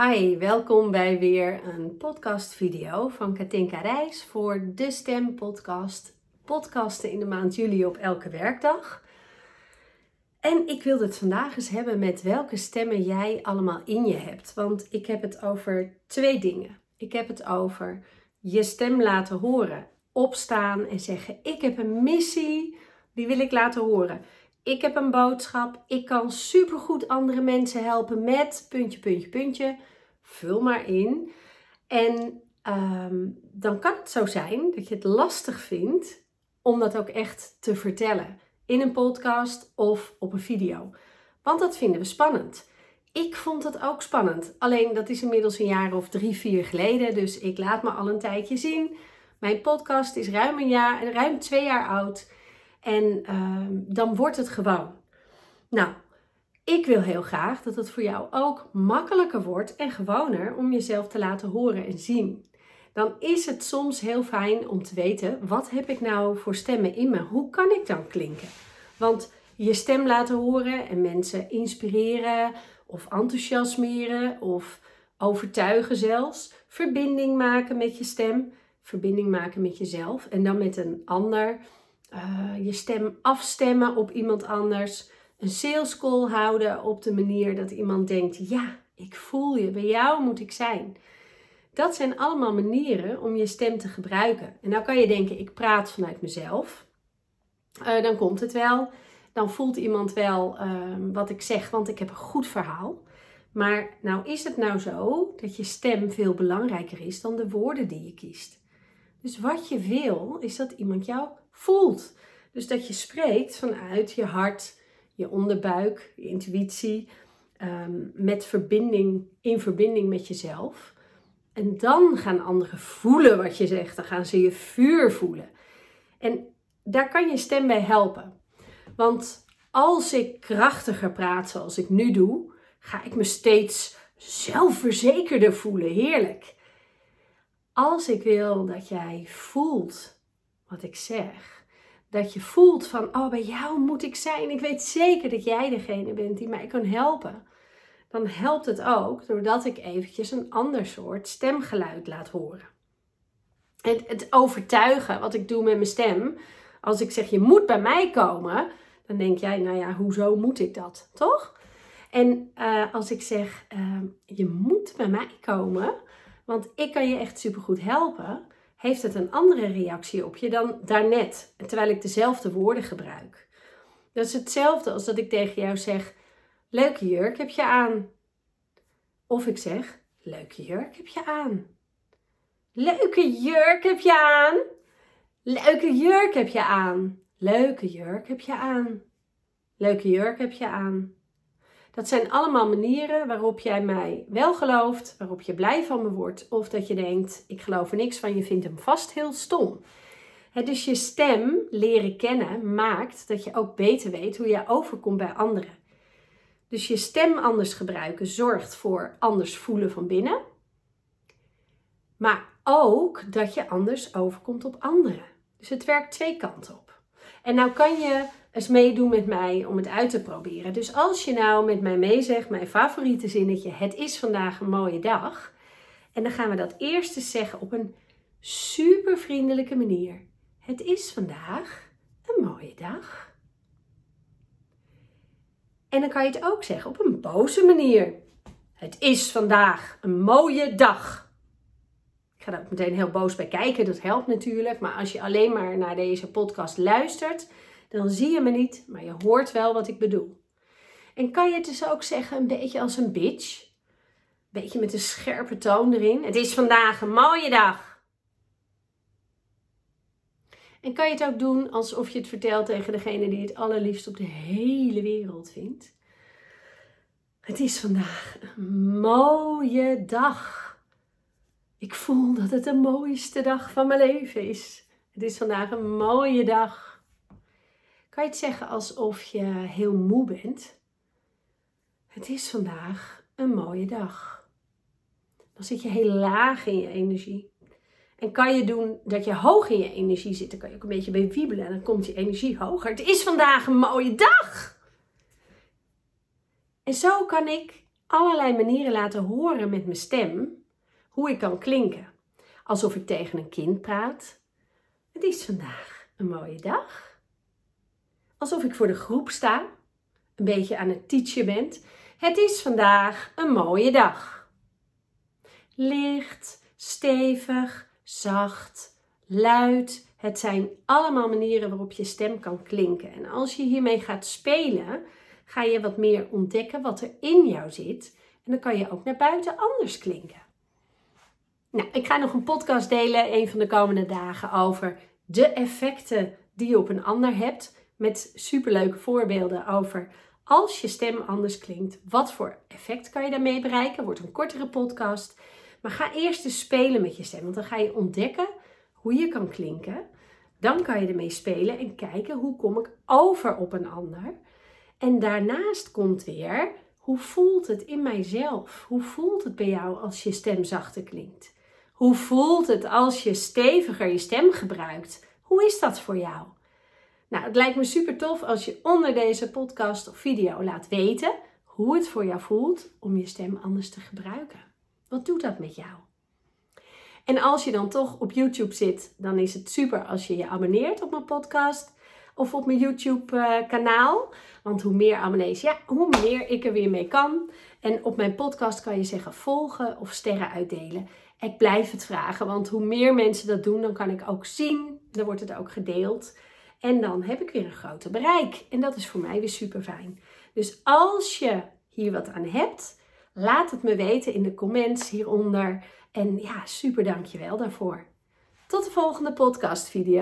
Hi, welkom bij weer een podcastvideo van Katinka Reis voor de Stem Podcast. Podcasten in de maand juli op elke werkdag. En ik wilde het vandaag eens hebben met welke stemmen jij allemaal in je hebt. Want ik heb het over twee dingen. Ik heb het over je stem laten horen, opstaan en zeggen: Ik heb een missie, die wil ik laten horen. Ik heb een boodschap, ik kan supergoed andere mensen helpen met puntje, puntje, puntje. Vul maar in. En ehm, dan kan het zo zijn dat je het lastig vindt om dat ook echt te vertellen in een podcast of op een video. Want dat vinden we spannend. Ik vond het ook spannend. Alleen dat is inmiddels een jaar of drie, vier geleden. Dus ik laat me al een tijdje zien. Mijn podcast is ruim een jaar, ruim twee jaar oud. En ehm, dan wordt het gewoon. Nou, ik wil heel graag dat het voor jou ook makkelijker wordt en gewoner om jezelf te laten horen en zien. Dan is het soms heel fijn om te weten, wat heb ik nou voor stemmen in me? Hoe kan ik dan klinken? Want je stem laten horen en mensen inspireren of enthousiasmeren of overtuigen zelfs. Verbinding maken met je stem, verbinding maken met jezelf en dan met een ander. Uh, je stem afstemmen op iemand anders. Een sales call houden op de manier dat iemand denkt: ja, ik voel je, bij jou moet ik zijn. Dat zijn allemaal manieren om je stem te gebruiken. En nou kan je denken: ik praat vanuit mezelf. Uh, dan komt het wel. Dan voelt iemand wel uh, wat ik zeg, want ik heb een goed verhaal. Maar nou is het nou zo dat je stem veel belangrijker is dan de woorden die je kiest. Dus wat je wil, is dat iemand jou voelt. Dus dat je spreekt vanuit je hart, je onderbuik, je intuïtie, um, met verbinding, in verbinding met jezelf. En dan gaan anderen voelen wat je zegt. Dan gaan ze je vuur voelen. En daar kan je stem bij helpen. Want als ik krachtiger praat zoals ik nu doe, ga ik me steeds zelfverzekerder voelen. Heerlijk. Als ik wil dat jij voelt wat ik zeg, dat je voelt van, oh bij jou moet ik zijn. Ik weet zeker dat jij degene bent die mij kan helpen. Dan helpt het ook doordat ik eventjes een ander soort stemgeluid laat horen. En het overtuigen wat ik doe met mijn stem, als ik zeg je moet bij mij komen, dan denk jij, nou ja, hoezo moet ik dat, toch? En uh, als ik zeg, uh, je moet bij mij komen, want ik kan je echt supergoed helpen, heeft het een andere reactie op je dan daarnet, terwijl ik dezelfde woorden gebruik. Dat is hetzelfde als dat ik tegen jou zeg, leuke jurk heb je aan. Of ik zeg, leuke jurk heb je aan. Leuke jurk heb je aan. Leuke jurk heb je aan. Leuke jurk heb je aan. Leuke jurk heb je aan. Dat zijn allemaal manieren waarop jij mij wel gelooft, waarop je blij van me wordt, of dat je denkt: ik geloof er niks van, je vindt hem vast heel stom. dus je stem leren kennen maakt dat je ook beter weet hoe je overkomt bij anderen. Dus je stem anders gebruiken zorgt voor anders voelen van binnen, maar ook dat je anders overkomt op anderen. Dus het werkt twee kanten op. En nou kan je eens meedoen met mij om het uit te proberen. Dus als je nou met mij meezegt, mijn favoriete zinnetje, het is vandaag een mooie dag. En dan gaan we dat eerst eens zeggen op een super vriendelijke manier. Het is vandaag een mooie dag. En dan kan je het ook zeggen op een boze manier. Het is vandaag een mooie dag ga daar ook meteen heel boos bij kijken. Dat helpt natuurlijk. Maar als je alleen maar naar deze podcast luistert, dan zie je me niet, maar je hoort wel wat ik bedoel. En kan je het dus ook zeggen een beetje als een bitch? Een beetje met een scherpe toon erin. Het is vandaag een mooie dag. En kan je het ook doen alsof je het vertelt tegen degene die het allerliefst op de hele wereld vindt? Het is vandaag een mooie dag. Ik voel dat het de mooiste dag van mijn leven is. Het is vandaag een mooie dag. Kan je het zeggen alsof je heel moe bent? Het is vandaag een mooie dag. Dan zit je heel laag in je energie. En kan je doen dat je hoog in je energie zit, dan kan je ook een beetje bij wiebelen en dan komt je energie hoger. Het is vandaag een mooie dag. En zo kan ik allerlei manieren laten horen met mijn stem hoe ik kan klinken. Alsof ik tegen een kind praat. Het is vandaag een mooie dag. Alsof ik voor de groep sta, een beetje aan het teachen ben. Het is vandaag een mooie dag. Licht, stevig, zacht, luid. Het zijn allemaal manieren waarop je stem kan klinken. En als je hiermee gaat spelen, ga je wat meer ontdekken wat er in jou zit. En dan kan je ook naar buiten anders klinken. Nou, ik ga nog een podcast delen een van de komende dagen over de effecten die je op een ander hebt. Met superleuke voorbeelden over als je stem anders klinkt, wat voor effect kan je daarmee bereiken? Wordt een kortere podcast. Maar ga eerst eens spelen met je stem, want dan ga je ontdekken hoe je kan klinken. Dan kan je ermee spelen en kijken hoe kom ik over op een ander. En daarnaast komt weer, hoe voelt het in mijzelf? Hoe voelt het bij jou als je stem zachter klinkt? Hoe voelt het als je steviger je stem gebruikt? Hoe is dat voor jou? Nou, het lijkt me super tof als je onder deze podcast of video laat weten hoe het voor jou voelt om je stem anders te gebruiken. Wat doet dat met jou? En als je dan toch op YouTube zit, dan is het super als je je abonneert op mijn podcast of op mijn YouTube eh. Want hoe meer abonnees, ja, hoe meer ik er weer mee kan. En op mijn podcast kan je zeggen volgen of sterren uitdelen. Ik blijf het vragen, want hoe meer mensen dat doen, dan kan ik ook zien. Dan wordt het ook gedeeld. En dan heb ik weer een groter bereik. En dat is voor mij weer super fijn. Dus als je hier wat aan hebt, laat het me weten in de comments hieronder. En ja, super dankjewel daarvoor. Tot de volgende podcast video.